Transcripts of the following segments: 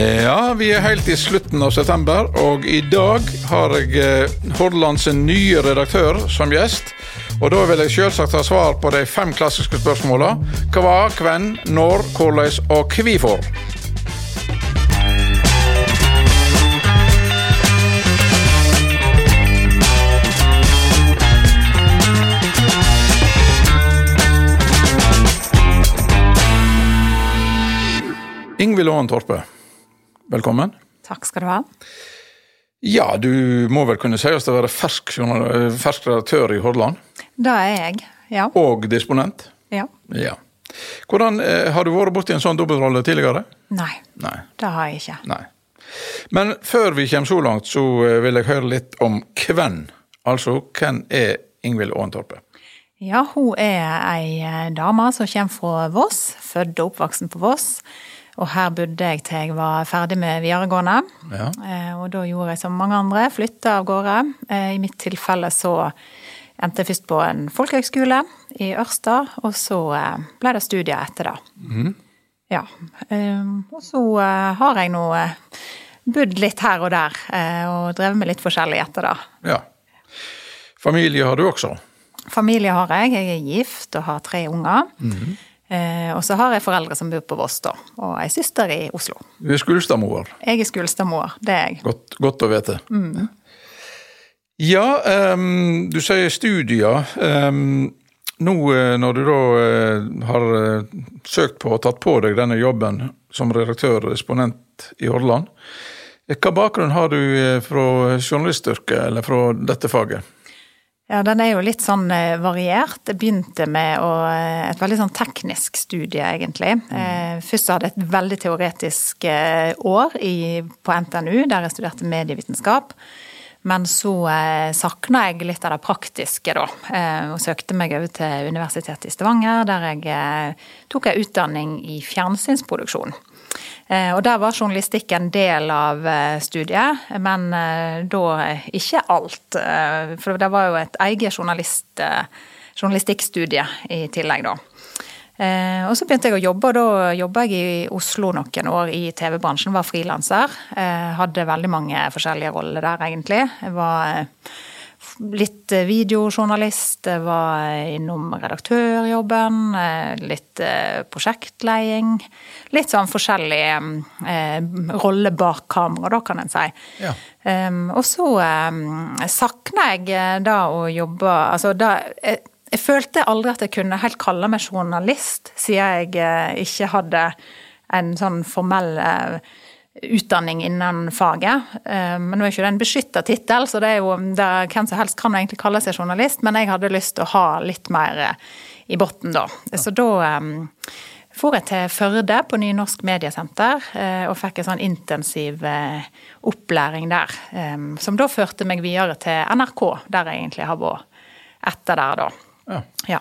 Ja, vi er helt i slutten av september, og i dag har jeg eh, Hordalands nye redaktør som gjest. Og da vil jeg selvsagt ha svar på de fem klassiske spørsmåla. Hva, hvem, når, hvordan og hvorfor. Ingvild Aaen Torpe, velkommen. Takk skal du ha. Ja, du må vel kunne sies å være fersk, journal- fersk redaktør i Hordaland? Det er jeg, ja. Og disponent? ja. Ja. Hvordan, eh, Har du vært borti en sånn dobbeltrolle tidligere? Nei, Nei. det har jeg ikke. Nei. Men før vi kommer så langt, så eh, vil jeg høre litt om hvem. Altså, hvem er Ingvild Aantorpe? Ja, hun er ei eh, dame som kommer fra Voss, født og oppvoksen på Voss. Og her bodde jeg til jeg var ferdig med videregående. Ja. Eh, Og da gjorde jeg som mange andre, flytta av gårde. Eh, I mitt tilfelle så endte jeg først på en folkehøgskole i Ørsta, og så eh, ble det studier etter det. Ja. eh, Og så har jeg nå bodd litt her og der, og drevet med litt forskjellig etter det. ja. Familie har du også? Familie har jeg. Jeg er gift og har tre unger. Eh, og så har jeg foreldre som bor på Voss, da. Og ei søster i Oslo. Du er Skulstadmoer. Jeg er Skulstadmoer, det er jeg. Godt, godt å vite. Ja, um, du sier studier. Um, nå eh, når du da eh, har eh, søkt på og tatt på deg denne jobben som redaktør og disponent i Hordaland, eh, hva bakgrunn har du eh, fra journalistyrket, eller fra dette faget? Ja, den er jo litt sånn eh, variert. Jeg begynte med å, eh, et veldig sånn teknisk studie, egentlig. Mm. Først så hadde jeg et veldig teoretisk eh, år i, på NTNU, der jeg studerte medievitenskap. Men så eh, sakna jeg litt av det praktiske, da. Eh, og søkte meg over til Universitetet i Stavanger, der jeg eh, tok en utdanning i fjernsynsproduksjon. Eh, Og der var journalistikk en del av eh, studiet, men eh, da ikke alt. For det var jo et eget journalist, journalistikkstudie i tillegg, da. Og så begynte jeg å jobbe, og da jobba jeg i Oslo noen år i TV-bransjen. Var frilanser. Hadde veldig mange forskjellige roller der, egentlig. Jeg var litt eh, videojournalist, jeg var innom redaktørjobben, eh, litt eh, prosjektleding. Litt sånn forskjellig eh, rolle bak kamera, da, kan en si. Ja. Um, og så um, sakna jeg eh, da å jobbe Altså da jeg, jeg følte aldri at jeg kunne helt kalle meg journalist, siden jeg eh, ikke hadde en sånn formell eh, utdanning innen faget. Eh, Men nå er ikke det en beskytta tittel, så det er jo det, hvem som helst kan egentlig kalle seg journalist, men jeg hadde lyst til å ha litt mer eh, i bunnen da. Så da um, for jeg til Førde på Nynorsk mediesenter eh, og fikk en sånn intensiv opplæring der. Som da førte meg videre til NRK, der jeg egentlig har vært etter der, da. Ja. Ja.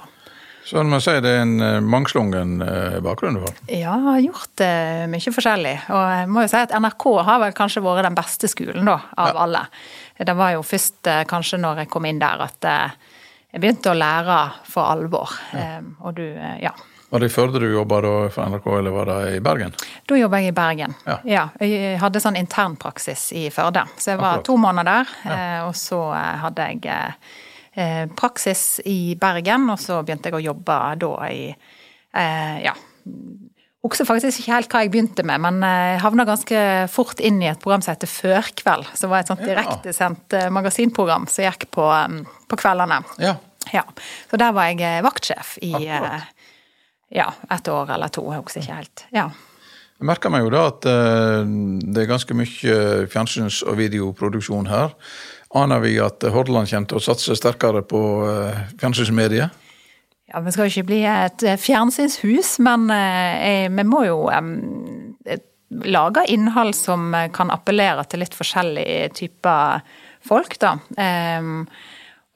Så man sier det er en eh, mangslungen eh, bakgrunn du har. Ja, jeg har gjort eh, mye forskjellig. Og jeg må jo si at NRK har vel kanskje vært den beste skolen da, av alle. Det var jo først eh, kanskje når jeg kom inn der at eh, jeg begynte å lære for alvor. Ja. Og du, ja. Var det i Førde du jobba for NRK, eller var det i Bergen? Da jobba jeg i Bergen. Ja. jeg hadde sånn internpraksis i Førde. Så jeg var Akkurat. to måneder der. Og så hadde jeg praksis i Bergen, og så begynte jeg å jobbe da i eh, Ja. Husker faktisk ikke helt hva jeg begynte med, men eh, jeg havna ganske fort inn i et program som heter Førkveld. Som var et sånt direktesendt eh, magasinprogram som gikk på, eh, på kveldene. Ja. Ja. Så der var jeg eh, vaktsjef i Akkurat. eh, ja, et år eller to. Jeg husker ikke helt. Ja. Jeg merker meg jo da at eh, det er ganske mye fjernsyns- og videoproduksjon her. Aner vi at Hordaland kommer til å satse sterkere på uh, fjernsynsmediet? Ja, Vi skal jo ikke bli et eh, fjernsynshus, men eh, vi må jo eh, lage innhold som eh, kan appellere til litt forskjellige typer folk, da.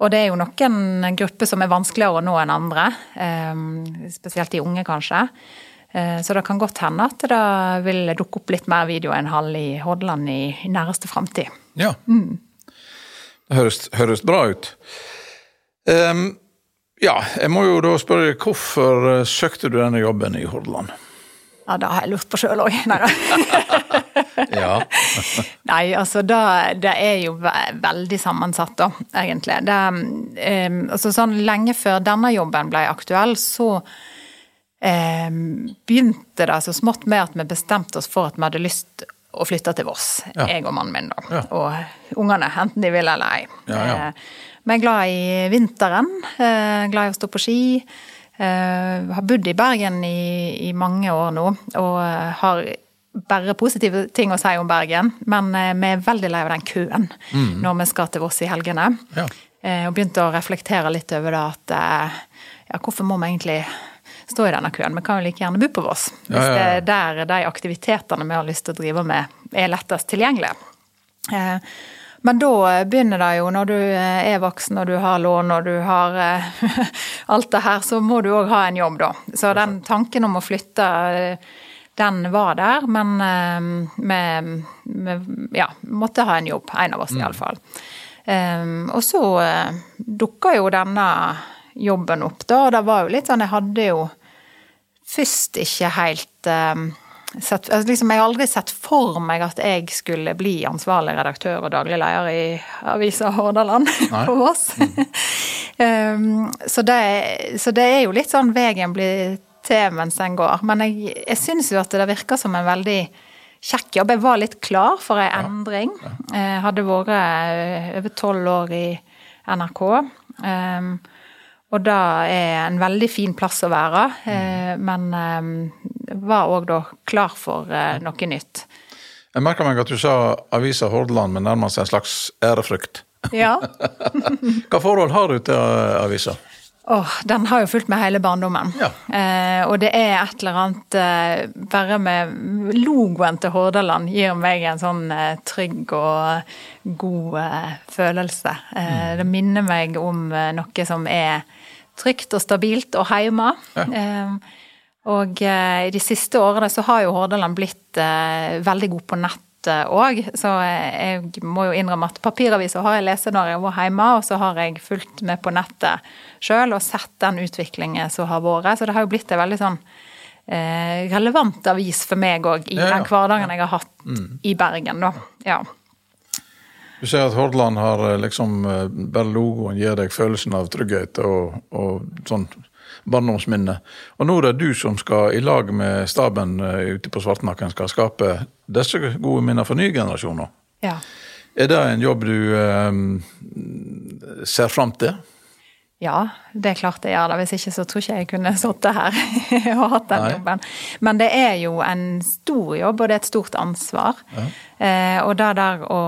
Og det er jo noen grupper som er vanskeligere å nå enn andre. spesielt de unge, kanskje. Eh, Så det kan godt hende at det vil dukke opp litt mer videoinnhold i Hordaland i, næreste framtid. Ja. Det høres, høres bra ut. Um, ja, jeg må jo da spørre deg, hvorfor eh, søkte du denne jobben i Hordaland? Ja, det har jeg lurt på sjøl òg. Nei da. ja. Nei, altså det, det, er jo veldig sammensatt, da, egentlig. Det, um, altså sånn lenge før denne jobben ble aktuell, så um, begynte det så smått med at vi bestemte oss for at vi hadde lyst å flytta til Voss, ja. jeg og mannen min, da. Ja. Og ungene, enten de vil eller ei. Ja. Vi er glad i vinteren, eh, glad i å stå på ski. Eh, har bodd i Bergen i, i mange år nå, og har bare positive ting å si om Bergen. Men eh, vi er veldig lei av den køen mm. når vi skal til Voss i helgene. Ja. Og begynte å reflektere litt over det at ja, hvorfor må vi egentlig stå i denne køen. Vi kan jo like gjerne bo på Voss. Hvis ja, ja, det er der de aktivitetene vi har lyst til å drive med, er lettest tilgjengelige. Eh, men da begynner det jo, når du eh, er voksen og du har lån og du har eh, alt det her, så må du òg ha en jobb, da. Så den tanken om å flytte, den var der. Men vi ja, måtte ha en jobb. En av oss, mm. iallfall. Um, og så dukka jo denne jobben opp, da. Og det var jo litt sånn Jeg hadde jo først ikke helt um, sett, altså liksom, Jeg har aldri sett for meg at jeg skulle bli ansvarlig redaktør og daglig leder i avisa Hordaland på Voss. Mm. um, så, så, det, er jo litt sånn veien blir til mens den går. Men jeg, jeg syns jo at det virker som en veldig kjekk jobb. Jeg var litt klar for en ja. endring. Jeg hadde vært eh, over tolv år i NRK. Um, og det er en veldig fin plass å være, eh, men eh, var òg da klar for eh, noe nytt. Jeg merka meg at du sa avisa Hordaland med nærmest en slags ærefrykt. Ja. Hva forhold har du til avisa? Oh, den har jo fulgt med hele barndommen. Ja. Eh, og det er et eller annet eh, Bare med logoen til Hordaland gir meg en sånn eh, trygg og god følelse. Mm. Det minner meg om noe som er trygt og stabilt og hjemme. Ja. Ehm, og eh, i de siste årene så har jo Hordaland blitt eh, veldig god på nett òg, så jeg må jo innrømme at papiravisa har jeg lest når jeg var hjemme, og så har jeg fulgt med på nettet sjøl og sett den utviklingen som har vært. Så det har jo blitt en veldig sånn eh, relevant avis for meg òg i den hverdagen jeg har hatt mm. i Bergen, da. Ja. Du ser at Hordaland har eh, liksom eh, Bare logoen gir deg følelsen av trygghet og, og sånn barndomsminne. Og nå er det du som skal i lag med staben eh, ute på Svartnakken skal skape disse gode minner for nye generasjoner. Ja. Er det en jobb du eh, ser fram til? Ja, det er klart jeg gjør det. Hvis ikke så tror ikke jeg kunne sittet her og hatt den Nei. jobben. Men det er jo en stor jobb, og det er et stort ansvar. Ja. Eh, og det der å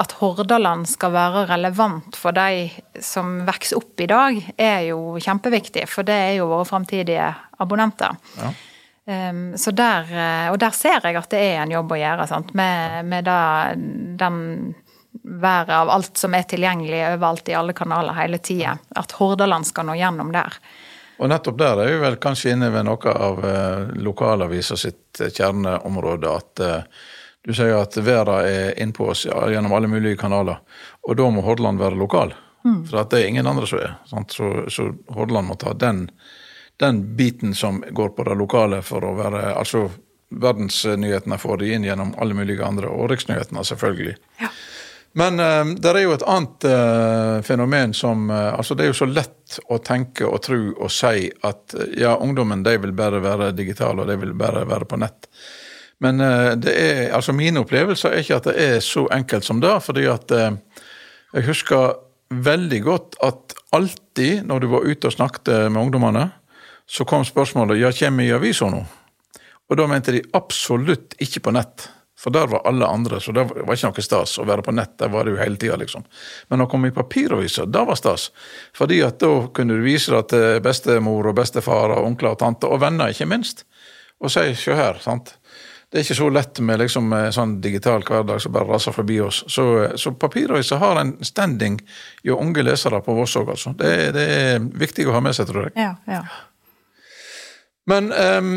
at Hordaland skal være relevant for de som vokser opp i dag, er jo kjempeviktig. For det er jo våre framtidige abonnenter. Ja. Um, så der, eh, og der ser jeg at det er en jobb å gjøre, sant? med, med da, den været av alt som er tilgjengelig overalt i alle kanaler hele tida. At Hordaland skal nå gjennom der. Og nettopp der er vi vel kanskje inne ved noe av uh, lokalavisa sitt kjerneområde. at uh, du sier at verden er innpå oss gjennom alle mulige kanaler, og da må Hordaland være lokal. Mm. For det er ingen andre som er. Så, så, Hordaland må ta den, den, biten som går på det lokale for å være Altså verdensnyhetene får de inn gjennom alle mulige andre, og riksnyhetene selvfølgelig. Ja. Men uh, det er jo et annet uh, fenomen som uh, altså Det er jo så lett å tenke og tro og si at ja, ungdommen de vil bare være digitale, og de vil bare være på nett. Men eh, det er, altså mine opplevelser er ikke at det er så enkelt som det. fordi at eh, jeg husker veldig godt at alltid når du var ute og snakket med ungdommene, så kom spørsmålet ja, kommer i avisa nå? Og da mente de absolutt ikke på nett. For der var alle andre, så det var ikke noe stas å være på nett. Der var det jo hele tida, liksom. Men å komme i papiraviser, det var stas. Fordi at da kunne du vise det til bestemor og bestefar og onkler og tanter, og venner, ikke minst. Og si sjå her, sant det er ikke så lett med liksom, sånn digital hverdag som bare raser forbi oss. Så, så papiravisa har en standing i unge lesere på Voss òg, altså. Det, det, er viktig å ha med seg, tror jeg. Ja, ja. Men um,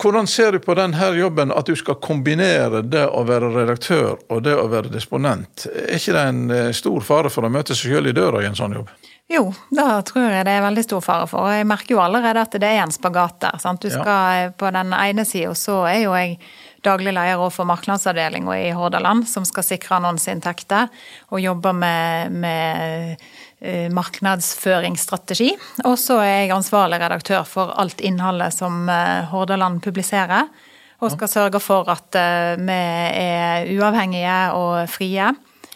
hvordan ser du på denne jobben, at du skal kombinere det å være redaktør og det å være disponent? Er ikke det en eh, stor fare for å møte seg selv i døra i en sånn jobb? Jo, da tror jeg det er veldig stor fare for. Og jeg merker jo allerede at det er en spagat der. Sant? Du skal på den ene sida, så er jo jeg daglig leder for markedsavdelinga i Hordaland, som skal sikre annonseinntekter, og jobber med, med eh, markedsføringsstrategi. Og så er jeg ansvarlig redaktør for alt innholdet som eh, Hordaland publiserer. Og skal sørge for at eh, vi er uavhengige og frie,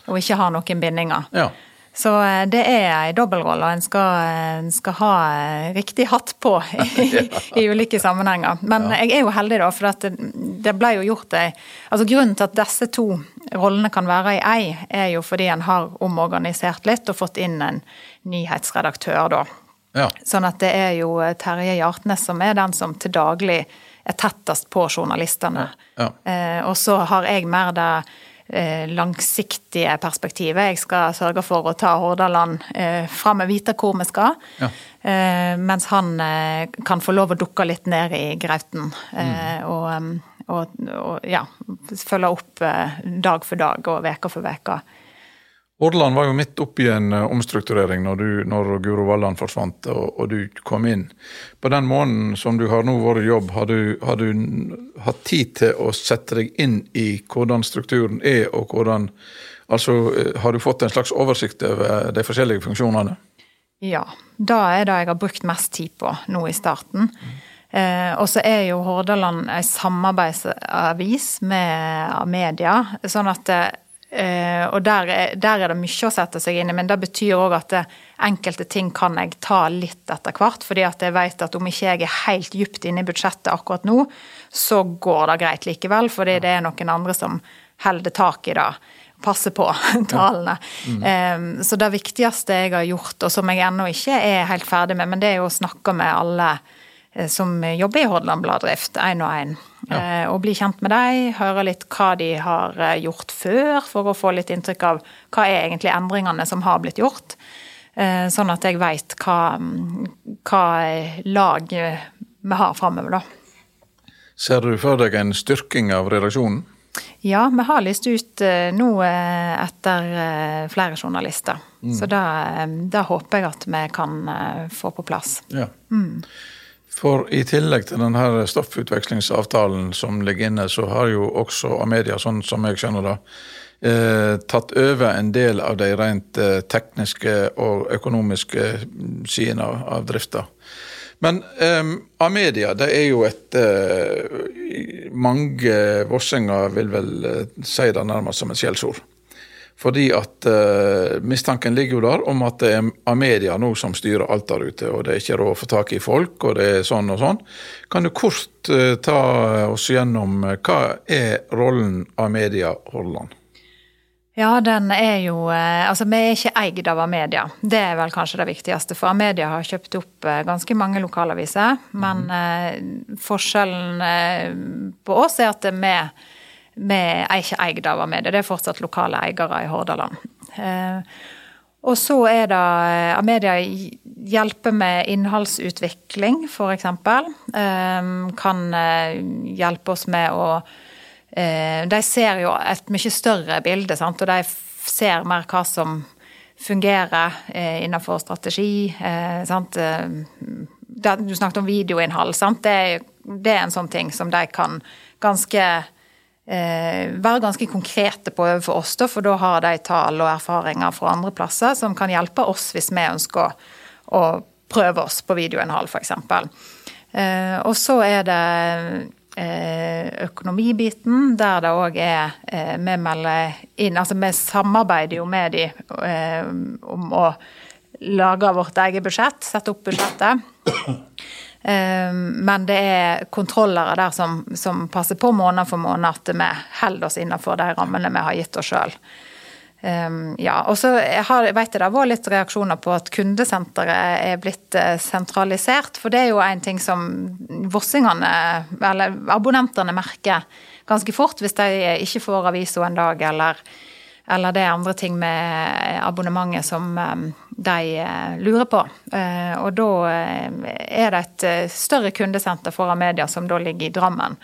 og ikke har noen bindinger. Ja. Så eh, det er ei dobbeltrolle, og en skal, en skal, ha eh, riktig hatt på i, i ulike sammenhenger. Men ja. jeg er jo heldig, da, for det, det ble jo gjort ei Altså grunnen til at disse to rollene kan være i ei, er jo fordi en har omorganisert litt og fått inn en nyhetsredaktør, da. Ja. Sånn at det er jo Terje Hjartnes som er den som til daglig er tettest på journalistene. Ja. Eh, og så har jeg mer det Eh, langsiktige perspektivet. Jeg skal sørge for å ta Hordaland eh, fram og vite hvor vi skal. Ja. Eh, mens han eh, kan få lov å dukke litt ned i grauten. Eh, mm. Og, og, og, ja, følge opp eh, dag for dag og uke for uke. Hordaland var jo midt oppi en uh, omstrukturering når, du, når Guro Valland forsvant og, og, du kom inn. På den måneden som du har nå vært i jobb, har du, har du, hatt tid til å sette deg inn i hvordan strukturen er, og hvordan Altså, uh, har du fått en slags oversikt over de forskjellige funksjonene? Ja, da er det jeg har brukt mest tid på nå i starten. Mm. Eh, og så er jo Hordaland en samarbeidsavis med media, sånn at Uh, og der er, der er, det mye å sette seg inn i, men det betyr òg at det, enkelte ting kan jeg ta litt etter hvert. fordi at jeg vet at om ikke jeg er helt dypt inne i budsjettet akkurat nå, så går det greit likevel. Fordi det er noen andre som holder tak i det. Passer på tallene. Ja. Mm. Um, så det viktigste jeg har gjort, og som jeg ennå ikke er helt ferdig med, men det er jo å snakke med alle Eh, som jobber i Hordaland Bladdrift, én og én. Ja. Eh, og bli kjent med dem, høre litt hva de har eh, gjort før, for å få litt inntrykk av hva er egentlig endringene som har blitt gjort. Sånn at jeg veit hva, hva lag vi har framover, da. Ser du for deg en styrking av redaksjonen? Ja, vi har lyst ut nå etter flere journalister. Mm. Så da, håper jeg at vi kan få på plass. Ja. Mm. For i tillegg til denne stoffutvekslingsavtalen som ligger inne, så har jo også Amedia, sånn som jeg skjønner det, eh, tatt over en del av de rent eh, tekniske og økonomiske sidene av, av drifta. Men eh, Amedia det er jo et eh, Mange vossinger vil vel eh, si det nærmest som et skjellsord. Fordi at uh, mistanken ligger jo der om at det er Amedia nå som styrer alt der ute, og det er ikke råd å få tak i folk, og det er sånn og sånn. Kan du kort uh, ta oss gjennom uh, hva er rollen Amedia Hordaland? Ja, den er jo Altså, vi er ikke eid av Amedia. Det er vel kanskje det viktigste. For Amedia har kjøpt opp ganske mange lokalaviser. Men mm. forskjellen på oss er at vi vi er ikke eid av Amedia. Det er fortsatt lokale eiere i Hordaland. Eh, og så er det eh, Amedia hjelper med innholdsutvikling, f.eks. Eh, kan hjelpe oss med å De ser jo et mye større bilde, sant? og de ser mer hva som fungerer innenfor strategi. Sant? Du snakket om videoinnhold. Sant? Det, er en sånn ting som de kan ganske være ganske konkrete på overfor oss, da, for da har de tall og erfaringer fra andre plasser som kan hjelpe oss hvis vi ønsker å prøve oss på videoinnhold, f.eks. Eh, og så er det eh, økonomibiten, der det òg er eh, Vi melder inn Altså vi samarbeider jo med de eh, om å lage vårt eget budsjett, sette opp budsjettet. Ehm, men det er kontrollere der som, som passer på måned for måned at vi holder oss innenfor de rammene vi har gitt oss sjøl. Ehm, ja, og så vet jeg det vært litt reaksjoner på at kundesenteret er blitt eh, sentralisert. For det er jo en ting som vossingene, eller abonnentene, merker ganske fort hvis de ikke får avisa en dag, eller eller det er andre ting med abonnementet som um, de eh, lurer på. Eh, og da eh, er det et større kundesenter for Amedia som da ligger i Drammen.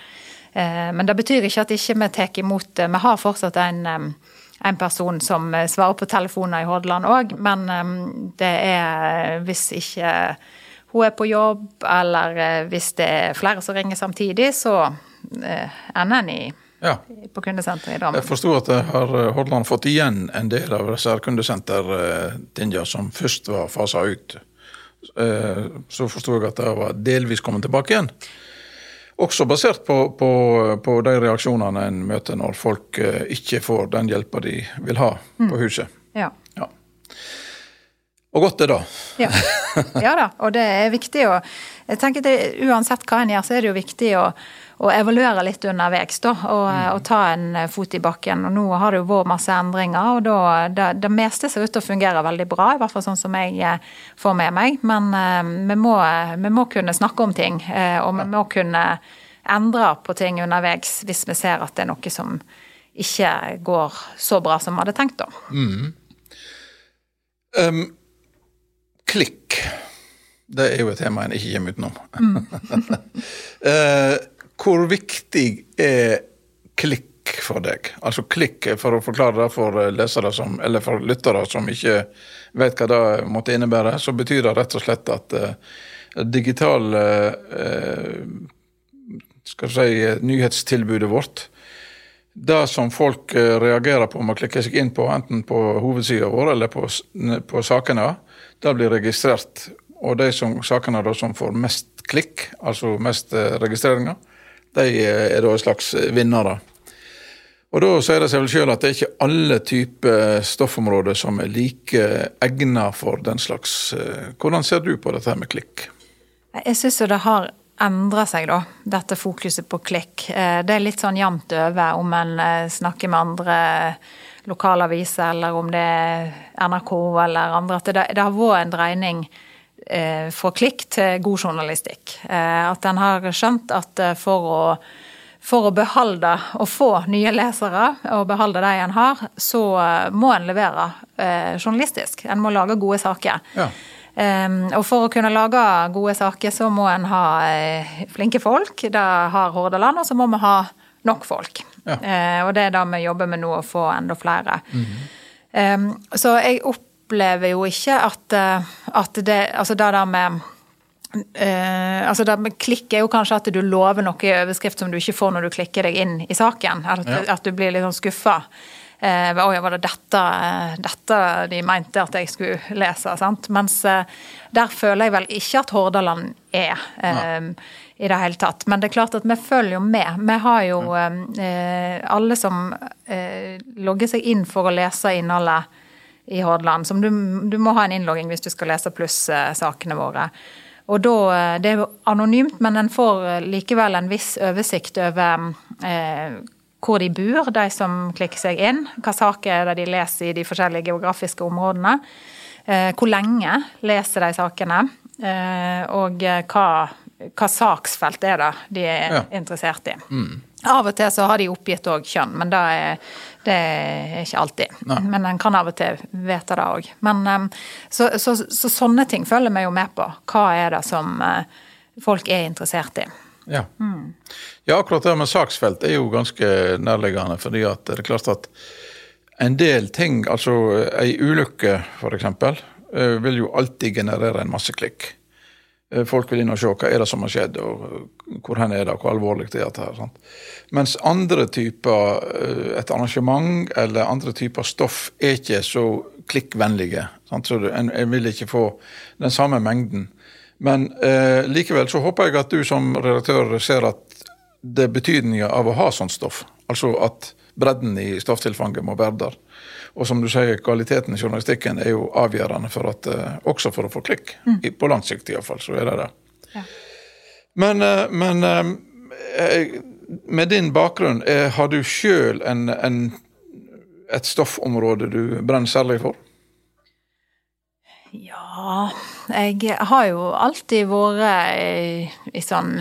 Men det betyr ikke at ikke vi tar imot Vi har fortsatt en, en person som svarer på telefoner i Hordaland òg, men det er hvis ikke hun er på jobb, eller hvis det er flere som ringer samtidig, så ender en i, Ja. på kundesenteret i Jeg Drammen. forsto at har eh, Hordaland fått igjen en del av disse her som først var fasa ut. Eh, Så forsto jeg at det var delvis kommet tilbake igjen. Også basert på, på, på de reaksjonene en møter når folk eh, ikke får den hjelpa de vil ha på huset. Ja. Ja. Og godt det, det. Ja. ja da, og det er viktig å jeg tenker det, Uansett hva en gjør, så er det jo viktig å, å evaluere litt underveis. da, og, og ta en fot i bakken. og Nå har det jo vært masse endringer, og da, det, det meste ser ut til å fungere veldig bra. I hvert fall sånn som jeg eh, får med meg. Men uh, vi, må, vi må kunne snakke om ting, Uh, og vi må kunne endre på ting underveis hvis vi ser at det er noe som ikke går så bra som vi hadde tenkt. da. Um, klikk. Det er jo et tema en ikke kommer utenom. Eh, hvor viktig er klikk for deg? Altså klikk, for å forklare det for lesere som, eller for lyttere som ikke vet hva det måtte innebære, så betyr det rett og slett at uh, digital uh, skal si, nyhetstilbudet vårt det som folk eh, reagerer på med å klikke seg inn på, enten på hovedsida vår eller på, på sakene, det blir registrert. Og de som, sakene da som får mest klikk, altså mest eh, registreringer, de eh, er da en slags eh, vinnere. Og da sier det seg vel sjøl at det er ikke alle typer stoffområder som er like egna for den slags eh, Hvordan ser du på dette med klikk? Jeg syns jo det har endra seg, da, dette fokuset på klikk. Det er litt sånn jevnt over om en snakker med andre lokalaviser, eller om det er NRK eller andre. At det, det har vært en dreining eh, fra klikk til god journalistikk. Eh, At en har skjønt at eh, for å for å beholde og få nye lesere, og beholde de en har, så må en levere eh, journalistisk. En må lage gode saker. Ja. Um, og for å kunne lage gode saker, så må en ha flinke folk. Det har Hordaland, og så må vi ha nok folk. Ja. Og det er det vi jobber med nå, å få enda flere. Um, så jeg opplever jo ikke at, eh, at det Altså det der med Uh, altså det med klikk er jo kanskje at du lover noe i overskrift som du ikke får når du klikker deg inn i saken. At, Ja. at du blir litt sånn skuffa. Eh, Oi, var det dette, dette de mente at jeg skulle lese? sant? Mens uh, der føler jeg vel ikke at Hordaland er. Eh, I det hele tatt. Men det er klart at vi følger jo med. Vi har jo eh, alle som logger seg inn for å lese innholdet i Hordaland. Som du, du må ha en innlogging hvis du skal lese pluss-sakene våre. Og da, eh, Det er anonymt, men en får eh, likevel en viss oversikt over eh, hvor de bor, de som klikker seg inn. Hva saker er det de leser i de forskjellige geografiske områdene. Eh, hvor lenge leser de sakene. Eh, og eh, hva, hva saksfelt er det de er Ja. interessert i. Av og til så har de oppgitt òg kjønn, men det er, det er ikke alltid. Men en kan av og til vite det òg. Men så, så, så sånne ting følger vi jo med på. Hva er det som eh, folk er interessert i? Ja. ja, akkurat det med saksfelt er jo ganske nærliggende, fordi det er klart at en del ting, altså ei ulykke f.eks., vil jo alltid generere en masse klikk. Eh, Folk vil inn og se hva er det som har skjedd, og eh, hvor hen er det, og hvor alvorlig det er dette her. Sant? Mens andre typer, eh, et arrangement eller andre typer stoff er ikke så klikkvennlige. Sant? Så en, en vil ikke få den samme mengden. Men eh, likevel så håper jeg at du som redaktør ser at det er betydninga av å ha sånt stoff. Altså at bredden i stofftilfanget må være der. Og som du sier, kvaliteten i journalistikken er jo avgjørende for at, eh, også for å få klikk. Mm. på lang sikt iallfall, så er det det. Ja. Men, eh, men eh, med din bakgrunn, har du sjøl et stoffområde du brenner særlig for? Ja, jeg har jo alltid vært i, i sånn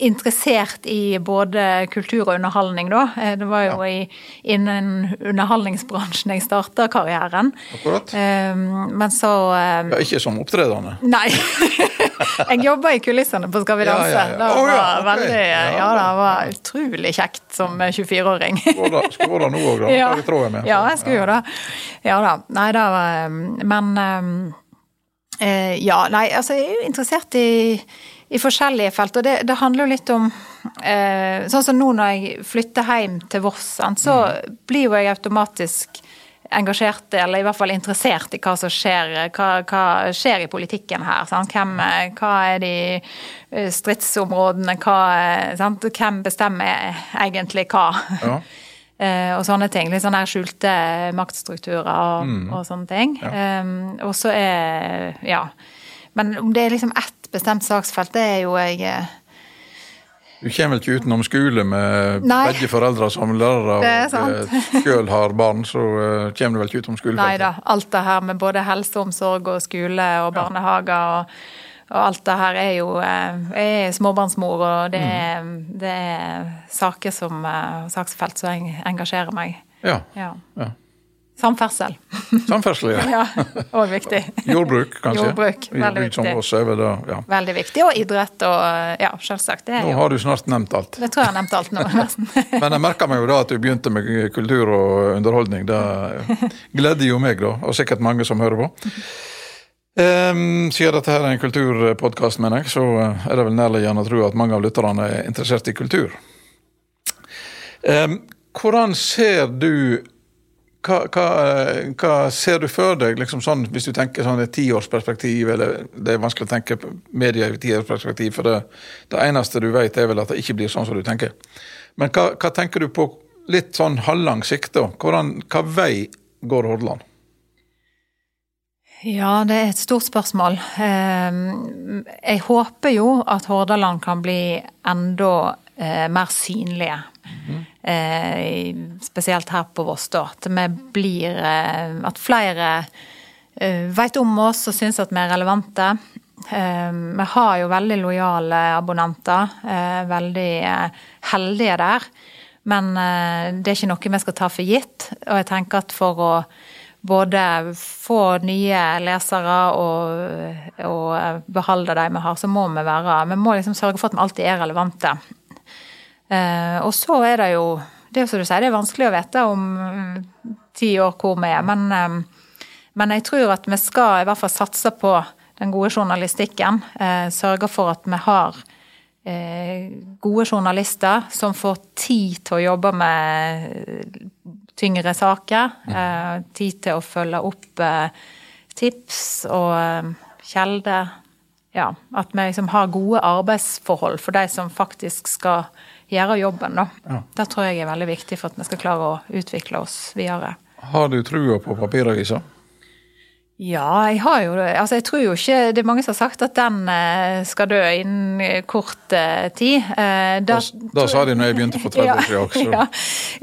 interessert i både kultur og underholdning, da. Eh, Det var jo i, innen underholdningsbransjen jeg starta karrieren. Akkurat? Um, Men så um, Ja, ikke som opptredende. Nei. Jeg jobba i kulissene på Skal vi danse. ja, ja. Det var ja, okay. veldig Ja, Ja, det var utrolig kjekt som 24-åring. Skulle vært der nå òg, da. Ja. Det tror jeg med. Ja, jeg skulle jo det. Ja da. Nei, var Men um, ja, nei, altså jeg er jo interessert i, i forskjellige felt. Og det, det handler jo litt om eh, Sånn som nå når jeg flytter hjem til Voss, så mm. blir jo jeg automatisk engasjert, eller i hvert fall interessert i hva som skjer, hva, hva skjer i politikken her. Hvem, hva er de eh, stridsområdene, hva, sant? hvem bestemmer egentlig hva? Ja. Uh, og sånne ting. Litt sånne skjulte maktstrukturer og, mm. og sånne ting. Ja. Um, og så er Ja. Men om det er liksom ett bestemt saksfelt, det er jo jeg eh, du kommer vel ikke utenom skole med Nei. begge foreldre som lærere og eh, sjøl har barn, så uh, kommer du vel ikke utenom skolefeltet? Nei da. Alt det her med både helseomsorg og skole og barnehager og, og alt det her er jo Jeg er småbarnsmor, og det er, mm. det er saker som saksfelt som engasjerer meg. Ja. ja. ja. Samferdsel. Samferdsel, ja. ja og viktig. Jordbruk, kanskje. Jordbruk, veldig viktig. Det, ja. Veldig viktig. Og idrett og ja, selvsagt. nå jo. har du snart nevnt alt. Det tror jeg har nevnt alt nå, nesten. Men jeg merka meg jo da at du begynte med kultur og underholdning. Det gleder jo meg, da, og sikkert mange som hører på. Um, siden dette her er en kulturpodkast, mener jeg, så er det vel nærliggende å tro at mange av lytterne er interessert i kultur. Um, hvordan ser du hva, hva, hva, ser du for deg, liksom sånn, hvis du tenker sånn et tiårsperspektiv, eller det er vanskelig å tenke media i tiårsperspektiv, for det, det, eneste du vet, er vel at det ikke blir sånn som du tenker. Men hva, hva tenker du på litt sånn halvlang sikt, da? Hvordan, hva vei går Hordaland? Ja, det er et stort spørsmål. Ehm, jeg håper jo at Hordaland kan bli enda eh, mer synlige. Mm eh, spesielt her på Voss, da. At vi blir eh, At flere eh, vet om oss og syns at vi er relevante. Eh, vi har jo veldig lojale abonnenter. Eh, veldig eh, heldige der. Men det er ikke noe vi skal ta for gitt. Og jeg tenker at for å både få nye lesere og, og beholde de vi har, så må vi være Vi må liksom sørge for at vi alltid er relevante. Eh, og så er det jo Det er jo som du sier, det er vanskelig å vite om mm, ti år hvor vi er. Men, eh, men jeg tror at vi skal i hvert fall satse på den gode journalistikken. Eh, sørge for at vi har gode journalister som får tid til å jobbe med tyngre saker. tid til å følge opp tips og kjelder. Ja, at vi liksom har gode arbeidsforhold for de som faktisk skal gjøre jobben, da. Ja. Det tror jeg er veldig viktig for at vi skal klare å utvikle oss videre. Har du trua på papiravisa? Ja, jeg har jo det. Altså, jeg tror jo ikke Det er mange som har sagt at den eh, skal dø innen kort eh, tid. Eh, da, da, sa de når jeg begynte for 30 år siden også. Ja,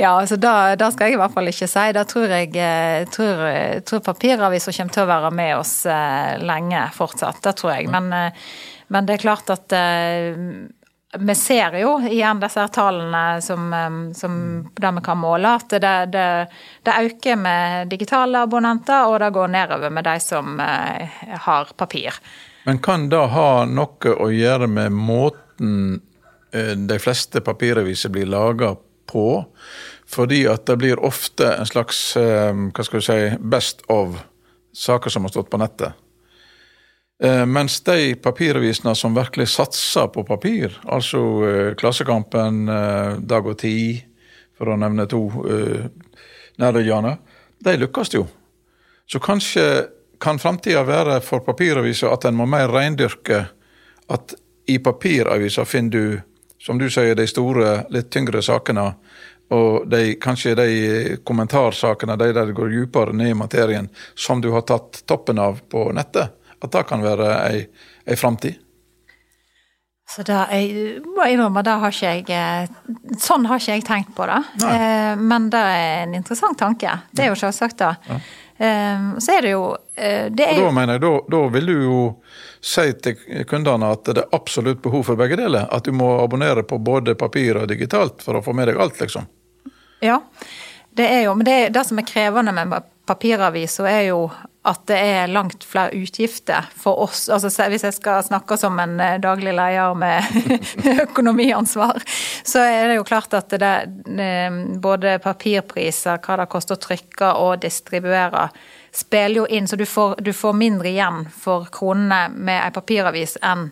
ja altså da, da, skal jeg i hvert fall ikke si. Da tror jeg tror, tror papiraviser kommer til å være med oss lenge fortsatt. Det tror jeg. Men, men det er klart at vi ser jo igjen disse tallene som, som det vi kan måle, at det, det, det, øker med digitale abonnenter, og det går nedover med de som uh, har papir. Men kan det ha noe å gjøre med måten uh, de fleste papiraviser blir laga på? Fordi at det blir ofte en slags hva skal vi si, best of saker som har stått på nettet. Eh, mens de papiravisene som virkelig satser på papir, altså eh, Klassekampen, eh, Dag og Tid, for å nevne to nærliggende, de lykkes jo. Så kanskje kan framtida være for papiraviser at en må mer reindyrke at i papiraviser finner du, som du sier, de store, litt tyngre sakene. Og de, kanskje de kommentarsakene, de der det går dypere ned i materien, som du har tatt toppen av på nettet at det kan være ei, ei framtid? Så det, jeg må innrømme, det har ikke jeg eh, Sånn har ikke jeg tenkt på det. Eh, men det er en interessant tanke. Det er jo selvsagt det. Ja. Eh, så er det jo det er, Da mener jeg, da, da, vil du jo si til kundene at det er absolutt behov for begge deler. At du må abonnere på både papir og digitalt for å få med deg alt, liksom. Ja, det er jo. Men det, det som er krevende med papiraviser, er jo at det er langt flere utgifter for oss. Altså Hvis jeg skal snakke som en eh, daglig leder med økonomiansvar, så er det jo klart at det, både papirpriser, hva det koster å trykke og distribuere, spiller jo inn. Så du får, du får mindre igjen for kronene med ei papiravis enn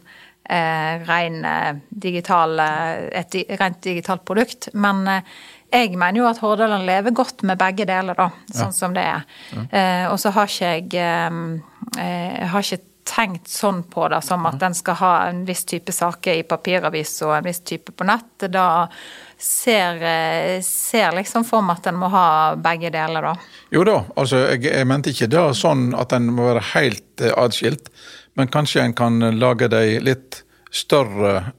eh, ren, digital, et rent digitalt produkt. Men jeg mener jo at Hordaland lever godt med begge deler, da, sånn ja. som det er. Ja. Eh, og så har ikke jeg eh, har ikke tenkt sånn på det, som at en skal ha en viss type saker i papiravis og en viss type på nett. Da ser, eh, ser liksom for meg at en må ha begge deler, da. Jo da, altså jeg, jeg mente ikke det sånn at en må være helt eh, atskilt, men kanskje en kan lage de litt større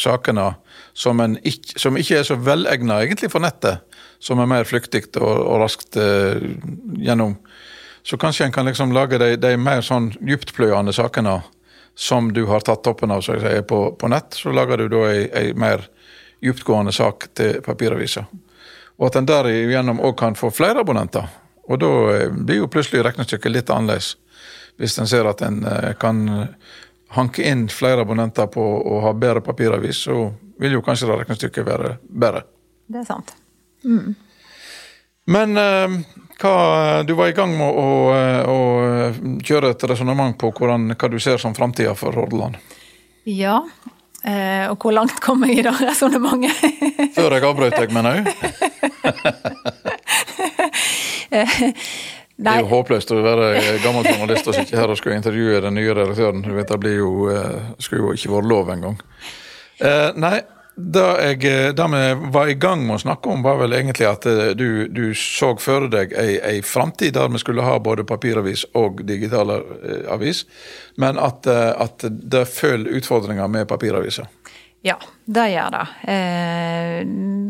sakene som, ikke, som ikke er så velegna egentlig for nettet, som er mer flyktig og, og, raskt eh, gjennom. Så kanskje en kan liksom lage de, de mer sånn dyptpløyende sakene som du har tatt toppen av så jeg sier, på, på nett. Så lager du da ei, ei mer dyptgående sak til papiravisa. Og at en derigjennom òg kan få flere abonnenter. Og da eh, blir jo plutselig regnestykket litt annerledes. Hvis en ser at en eh, kan hanke inn flere abonnenter på å ha bedre papiravis, så vil jo kanskje det regnestykket være bedre. Det er sant. Mm. Men eh, hva, du var i gang med å, eh, å kjøre et resonnement på hvordan, hva du ser som framtida for Hordaland. Ja, eh, og hvor langt kom jeg i det resonnementet? Før jeg avbrøt deg, mener jeg. Det er jo håpløst å være gammel journalist og sitte her og skulle intervjue den nye redaktøren. Du vet, Det blir jo, skulle jo ikke vært lov engang. Eh, nei, det, jeg, det vi var i gang med å snakke om, var vel egentlig at eh, du, du så for deg ei, ei framtid der vi skulle ha både papiravis og digital eh, avis, men at, eh, at det følger utfordringer med papiraviser. Ja, det gjør det.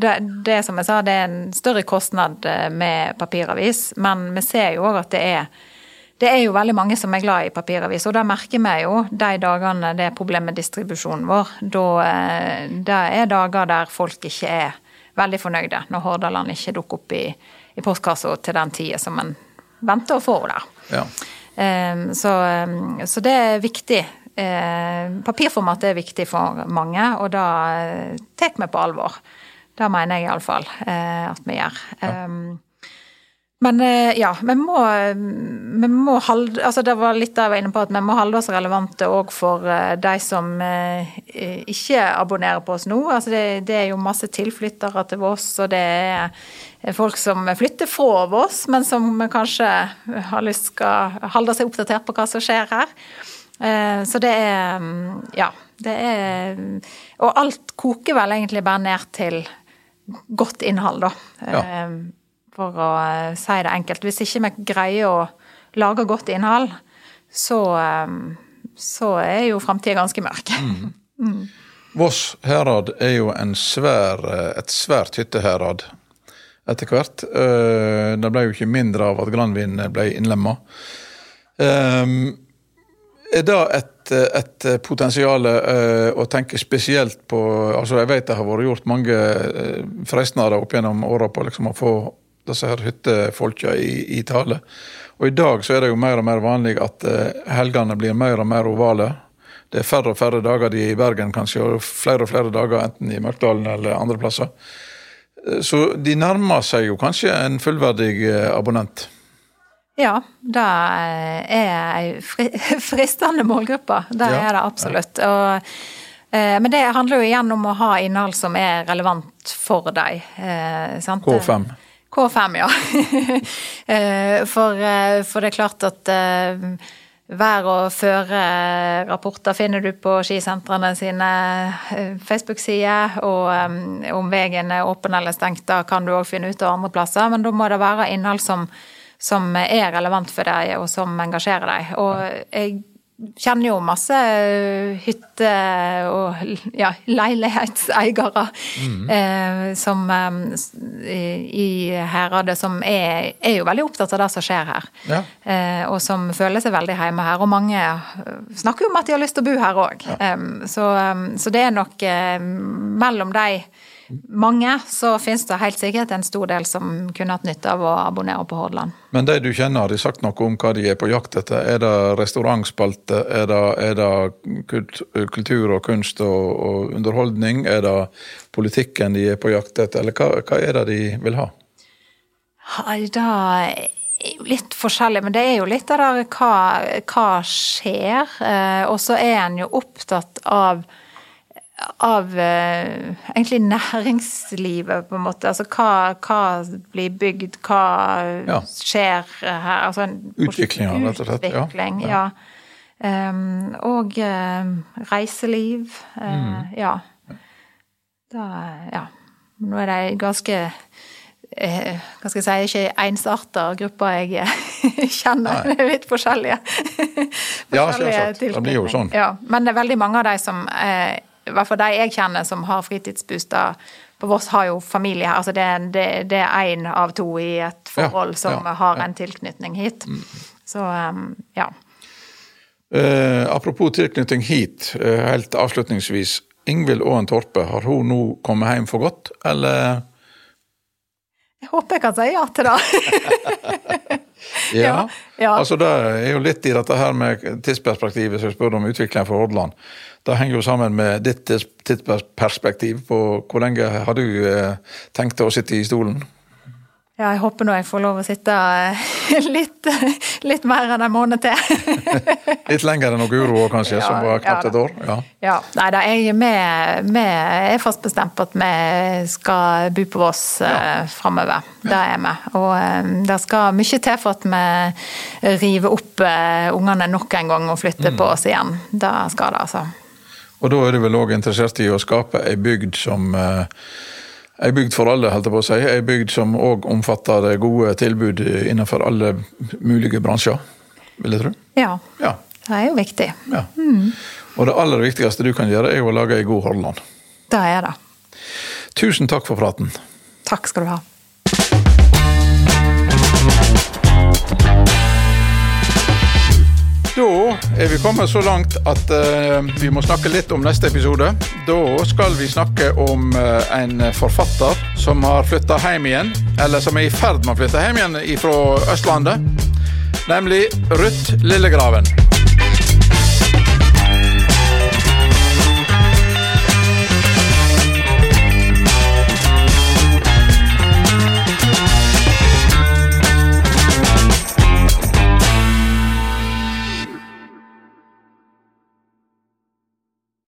det. Det som jeg sa, det er en større kostnad med papiravis, men vi ser jo òg at det er det er jo veldig mange som er glad i papiravis, og det merker vi jo de dagene det er problem med distribusjonen vår. Da, eh, det er dager der folk ikke er veldig fornøyde, når Hordaland ikke dukker opp i, i postkassa til den tida som en venter å få der. Ja. Så, så, det er viktig. Uh, papirformat er viktig for mange, og det tar vi på alvor. Det mener jeg iallfall uh, at vi gjør. Um, men eh, ja, vi må, vi må holde altså Det var litt jeg var inne på, at vi må holde oss relevante òg for eh, de som eh, ikke abonnerer på oss nå. Altså det, det, er jo masse tilflyttere til Voss, og det er folk som flytter fra Voss, men som kanskje har lyst skal holde seg oppdatert på hva som skjer her. Så det er Ja. Det er Og alt koker vel egentlig bare ned til godt innhold, da. Ja for å eh, si det enkelt. Hvis ikke vi greier å lage godt innhold, så, eh, så er jo framtida ganske mørk. Mm. Mm. Voss herad er jo svær, eh, et svært hytteherad etter hvert. Det ble jo ikke mindre av at Granvin ble innlemma. Er det et, et potensial å tenke spesielt på altså Jeg vet det har vært gjort mange frestnader opp gjennom åra på liksom å få disse her hyttefolka i, i tale. Og i dag så er det jo mer og mer vanlig at uh, helgene blir mer og mer ovale. Det er færre og færre dager de er i Bergen, kanskje, og flere og flere dager enten i Mørkdalen eller andre plasser. Uh, så de nærmer seg jo kanskje en fullverdig uh, abonnent. Ja, det er ei fristende målgruppe. Det ja, er det absolutt. Og, men det handler jo igjen om å ha innhold som er relevant for deg. K5. K5, ja. Eh, for, eh, for, det er klart at vær- og føre-rapporter finner du på skisentrene sine Facebook-sider. Og om veien er åpen eller stengt, da kan du òg finne ut av andre plasser. Men da må det være innhold som, som er relevant for deg, og som engasjerer deg. Og jeg kjenner jo masse eh, hytte- og ja, leilighetseiere mm. eh, som eh, i Heradet som er, er, jo veldig opptatt av det som skjer her. Ja. Eh, og som føler seg veldig hjemme her. Og mange snakker jo om at de har lyst til å bo her òg. Ja. Så, så, det er nok mellom de mange, så finnes det helt sikkert en stor del som kunne hatt nytte av å abonnere på Hordaland. Men de du kjenner, har de sagt noe om hva de er på jakt etter? Er det restaurantspalte, er det, er det kultur og kunst og, og, underholdning? Er det politikken de er på jakt etter, eller hva, hva er det de vil ha? Da litt forskjellig, men det er jo litt av det der hva, hva skjer. Eh, og så er en jo opptatt av av eh, egentlig næringslivet, på en måte. Altså hva, hva blir bygd, hva Ja. skjer her. Altså en Utviklinga, rett og slett, ja. Utvikling, ja. Um, og uh, reiseliv. Uh, Mm. Ja. Da, ja. Nå er det ganske hva skal jeg si, ikke ensarta grupper jeg eh, kjenner. Er litt forskjellige. Ja, forskjellige selvsagt. Det blir jo sånn. Ja, men det er veldig mange av de som, eh, i hvert fall de jeg kjenner som har fritidsbostad på Voss, har jo familie her. Altså det, det, det er én av to i et forhold som ja, har ja. Mm. en tilknytning hit. Så um, ja. Eh, apropos tilknytning hit, eh, helt avslutningsvis. Ingvild Aaen Torpe, har hun nå kommet hjem for godt, eller? Jeg håper jeg kan si ja til det. Ja, ja. Altså Det er jo litt i dette her med tidsperspektivet som jeg spør om utviklingen for Hordaland. Det henger jo sammen med ditt tidsperspektiv på hvor lenge har du eh, tenkt å sitte i stolen? Ja, jeg håper nå jeg får lov å sitte eh, litt, litt mer enn en måned til. Litt lenger enn noe uro kanskje, Ja, som var knapt ja et år? Ja. Ja, nei da, jeg vi, vi er fast bestemt på at vi skal bo på Voss ja. framover. Det er vi. Og eh, det skal mye til for at vi river opp eh, ungene nok en gang og flytter Mm. på oss igjen. Det skal det, altså. Og da er du vel òg interessert i å skape ei bygd som eh, Ei bygd for alle, holdt jeg på å si. Ei bygd som òg omfatter gode tilbud innenfor alle mulige bransjer, vil jeg tro. Ja. Ja. Det er jo viktig. ja. Og det aller viktigste du kan gjøre, er å lage ei god Hordaland. Det er det. Tusen takk for praten. Takk skal du ha. Da er vi kommet så langt at uh, vi må snakke litt om neste episode. Da skal vi snakke om uh, en forfatter som har flytta hjem igjen, eller som er i ferd med å flytte hjem igjen fra Østlandet. Nemlig Ruth Lillegraven.